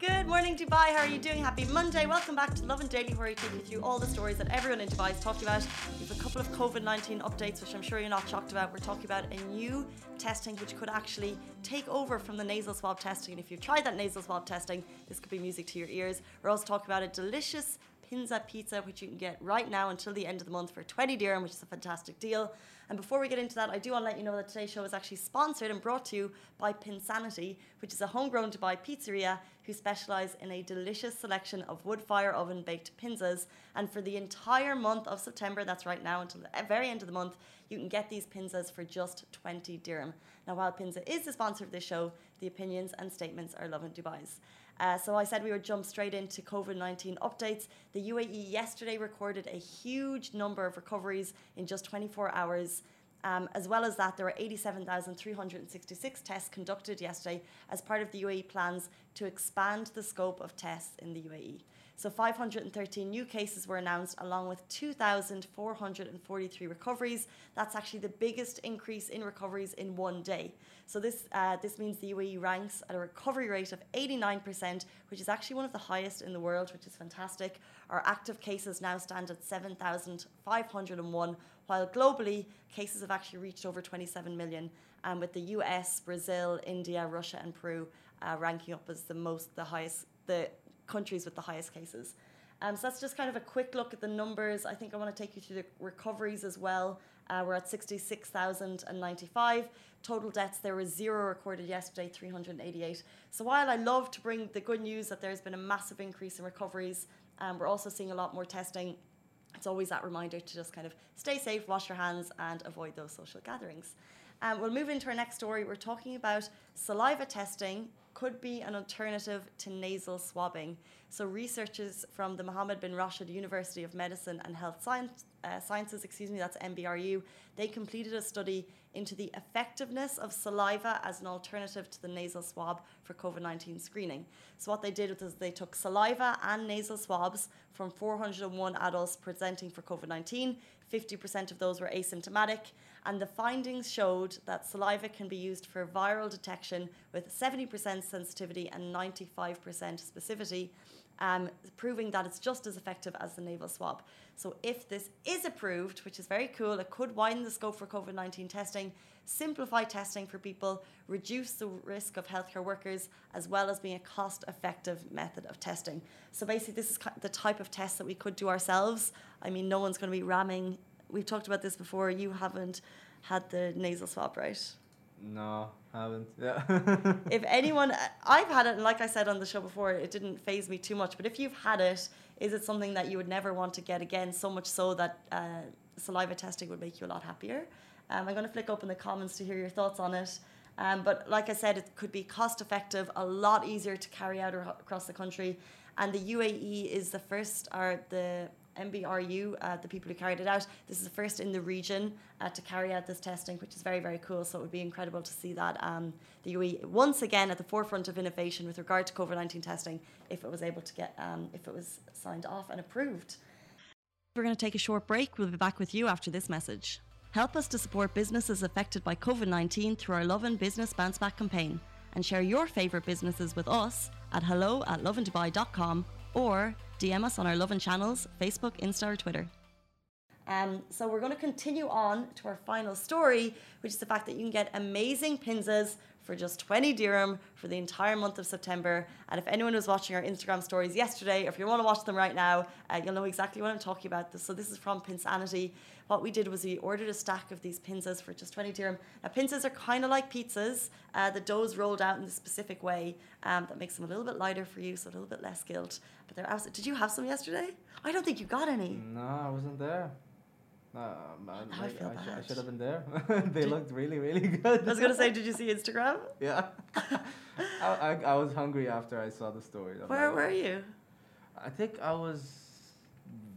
Good morning, Dubai. How are you doing? Happy Monday. Welcome back to Lovin Daily, where I take you through all the stories that everyone in Dubai is talking about. We have a couple of COVID 19 updates, which I'm sure you're not shocked about. We're talking about a new testing which could actually take over from the nasal swab testing. And if you've tried that nasal swab testing, this could be music to your ears. We're also talking about a delicious Pinza pizza, which you can get right now until the end of the month for 20 dirham, which is a fantastic deal. And before we get into that, I do want to let you know that today's show is actually sponsored and brought to you by Pinsanity, which is a homegrown Dubai pizzeria who specialise in a delicious selection of wood fire oven baked pinzas. And for the entire month of September, that's right now until the very end of the month, you can get these pinzas for just 20 dirham. Now, while Pinza is the sponsor of this show, the opinions and statements are Love Lovin Dubai's. Uh, so I said we would jump straight into COVID 19 updates. The UAE yesterday recorded a huge number of recoveries in just 24 hours. Um, as well as that, there were 87,366 tests conducted yesterday as part of the UAE plans to expand the scope of tests in the UAE. So 513 new cases were announced, along with 2,443 recoveries. That's actually the biggest increase in recoveries in one day. So this uh, this means the UAE ranks at a recovery rate of 89%, which is actually one of the highest in the world, which is fantastic. Our active cases now stand at 7,501, while globally cases have actually reached over 27 million, um, with the US, Brazil, India, Russia, and Peru uh, ranking up as the most, the highest, the countries with the highest cases. Um, so that's just kind of a quick look at the numbers. I think I want to take you through the recoveries as well. Uh, we're at 66,095. Total deaths, there were zero recorded yesterday, 388. So while I love to bring the good news that there's been a massive increase in recoveries, um, we're also seeing a lot more testing. It's always that reminder to just kind of stay safe, wash your hands, and avoid those social gatherings. Um, we'll move into our next story. We're talking about saliva testing could be an alternative to nasal swabbing. So, researchers from the Mohammed bin Rashid University of Medicine and Health Science, uh, Sciences, excuse me, that's MBRU, they completed a study into the effectiveness of saliva as an alternative to the nasal swab for COVID 19 screening. So, what they did was they took saliva and nasal swabs from 401 adults presenting for COVID 19. 50% of those were asymptomatic and the findings showed that saliva can be used for viral detection with 70% sensitivity and 95% specificity, um, proving that it's just as effective as the nasal swab. So, if this is approved, which is very cool, it could widen the scope for COVID 19 testing, simplify testing for people, reduce the risk of healthcare workers, as well as being a cost effective method of testing. So, basically, this is the type of test that we could do ourselves. I mean, no one's going to be ramming we've talked about this before. You haven't had the nasal swab, right? No, haven't. Yeah. if anyone, I've had it, and like I said on the show before, it didn't phase me too much. But if you've had it, is it something that you would never want to get again? So much so that uh, saliva testing would make you a lot happier. Um, I'm going to flick open the comments to hear your thoughts on it. Um, but like I said, it could be cost effective, a lot easier to carry out across the country. And the UAE is the first, or the MBRU, uh, the people who carried it out. This is the first in the region uh, to carry out this testing, which is very, very cool. So it would be incredible to see that um, the UAE once again at the forefront of innovation with regard to COVID 19 testing if it was able to get, um, if it was signed off and approved. We're going to take a short break. We'll be back with you after this message. Help us to support businesses affected by COVID 19 through our Lovin Business Bounce Back campaign and share your favourite businesses with us at hello at lovindubai.com or DM us on our Lovin channels Facebook, Insta, or Twitter. Um, so we're going to continue on to our final story, which is the fact that you can get amazing pinzas for just 20 dirham for the entire month of September. And if anyone was watching our Instagram stories yesterday, or if you want to watch them right now, uh, you'll know exactly what I'm talking about. So this is from Pinsanity. What we did was we ordered a stack of these pinzas for just 20 dirham. Now pinzas are kind of like pizzas. Uh, the dough's rolled out in a specific way um, that makes them a little bit lighter for you, so a little bit less guilt. But they're absolutely. Did you have some yesterday? I don't think you got any. No, I wasn't there. Uh, man, I, feel I, I, should have been there. they did, looked really, really good. I was gonna say, did you see Instagram? Yeah, I, I, I, was hungry after I saw the story. I'm Where like, were you? I think I was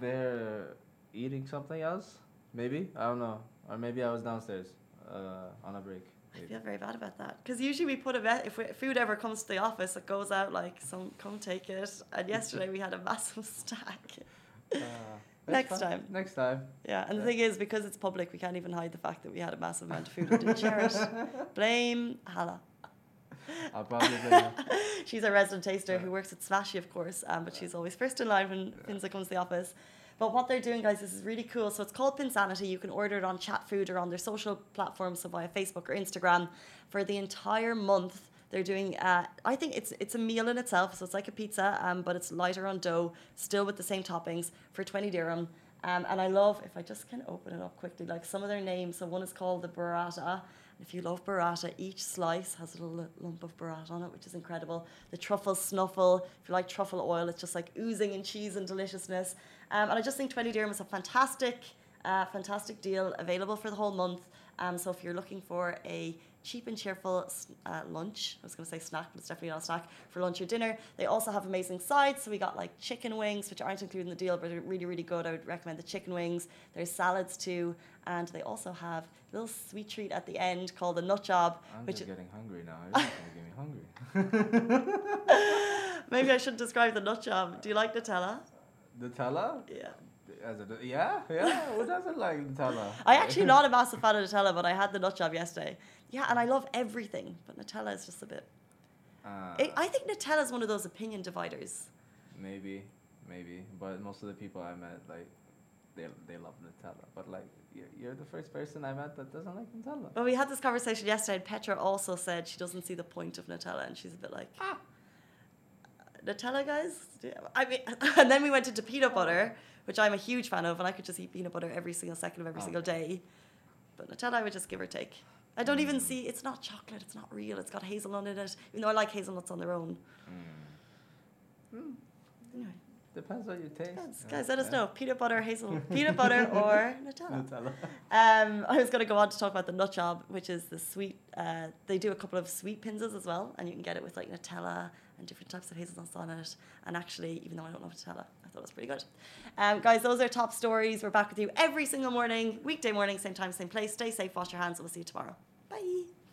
there eating something else. Maybe I don't know, or maybe I was downstairs uh, on a break. I feel very bad about that because usually we put a bet if, we, food ever comes to the office, it goes out like some come take it. And yesterday we had a massive stack. Uh, Next fine. time. Next time. Yeah, and the thing is, because it's public, we can't even hide the fact that we had a massive amount of food and didn't share it. Blame Hala. I'll probably blame. She's a resident taster who works at Smashy, of course, um, but she's always first in line when Pinza comes to the office. But what they're doing, guys, this is really cool. So it's called Pinsanity. You can order it on Chat Food or on their social platforms, so via Facebook or Instagram. For the entire month, they're doing. Uh, I think it's it's a meal in itself, so it's like a pizza, um, but it's lighter on dough, still with the same toppings for twenty dirham. Um, and I love if I just can open it up quickly, like some of their names. So one is called the burrata. If you love burrata, each slice has a little lump of burrata on it, which is incredible. The truffle snuffle, if you like truffle oil, it's just like oozing in cheese and deliciousness. Um, and I just think 20 dirham is a fantastic, uh, fantastic deal available for the whole month. Um, so if you're looking for a cheap and cheerful uh, lunch, I was going to say snack, but it's definitely not a snack, for lunch or dinner, they also have amazing sides. So we got like chicken wings, which aren't included in the deal, but are really, really good. I would recommend the chicken wings. There's salads too. And they also have a little sweet treat at the end called the nut job, I'm which just getting hungry now. You're just gonna get me hungry. maybe I should describe the nut job. Do you like Nutella? Nutella? Yeah. As a, yeah, yeah. Who doesn't like Nutella? I actually not a massive fan of Nutella, but I had the nut job yesterday. Yeah, and I love everything, but Nutella is just a bit. Uh, I I think Nutella is one of those opinion dividers. maybe, maybe. But most of the people I met, like, they they love Nutella. But like, you're, you're the first person I met that doesn't like Nutella. Well, we had this conversation yesterday, and Petra also said she doesn't see the point of Nutella, and she's a bit like, Ah. Nutella, guys. I mean, and then we went into peanut butter, which I'm a huge fan of, and I could just eat peanut butter every single second of every Oh. single day. But Nutella, I would just give or take. I don't even see. It's not chocolate. It's not real. It's got hazelnut in it. Even though I like hazelnuts on their own. Mm. Anyway, Depends what you taste. guys, yeah, guys, let us know. Peanut butter, hazel, peanut butter, or Nutella. Nutella. Um, I was going to go on to talk about the nut job, which is the sweet. Uh, they do a couple of sweet pinzas as well, and you can get it with like Nutella and different types of hazelnuts on it. And actually, even though I don't love Nutella, I thought it was pretty good. Um, guys, those are top stories. We're back with you every single morning, weekday morning, same time, same place. Stay safe, wash your hands, and we'll see you tomorrow. Bye.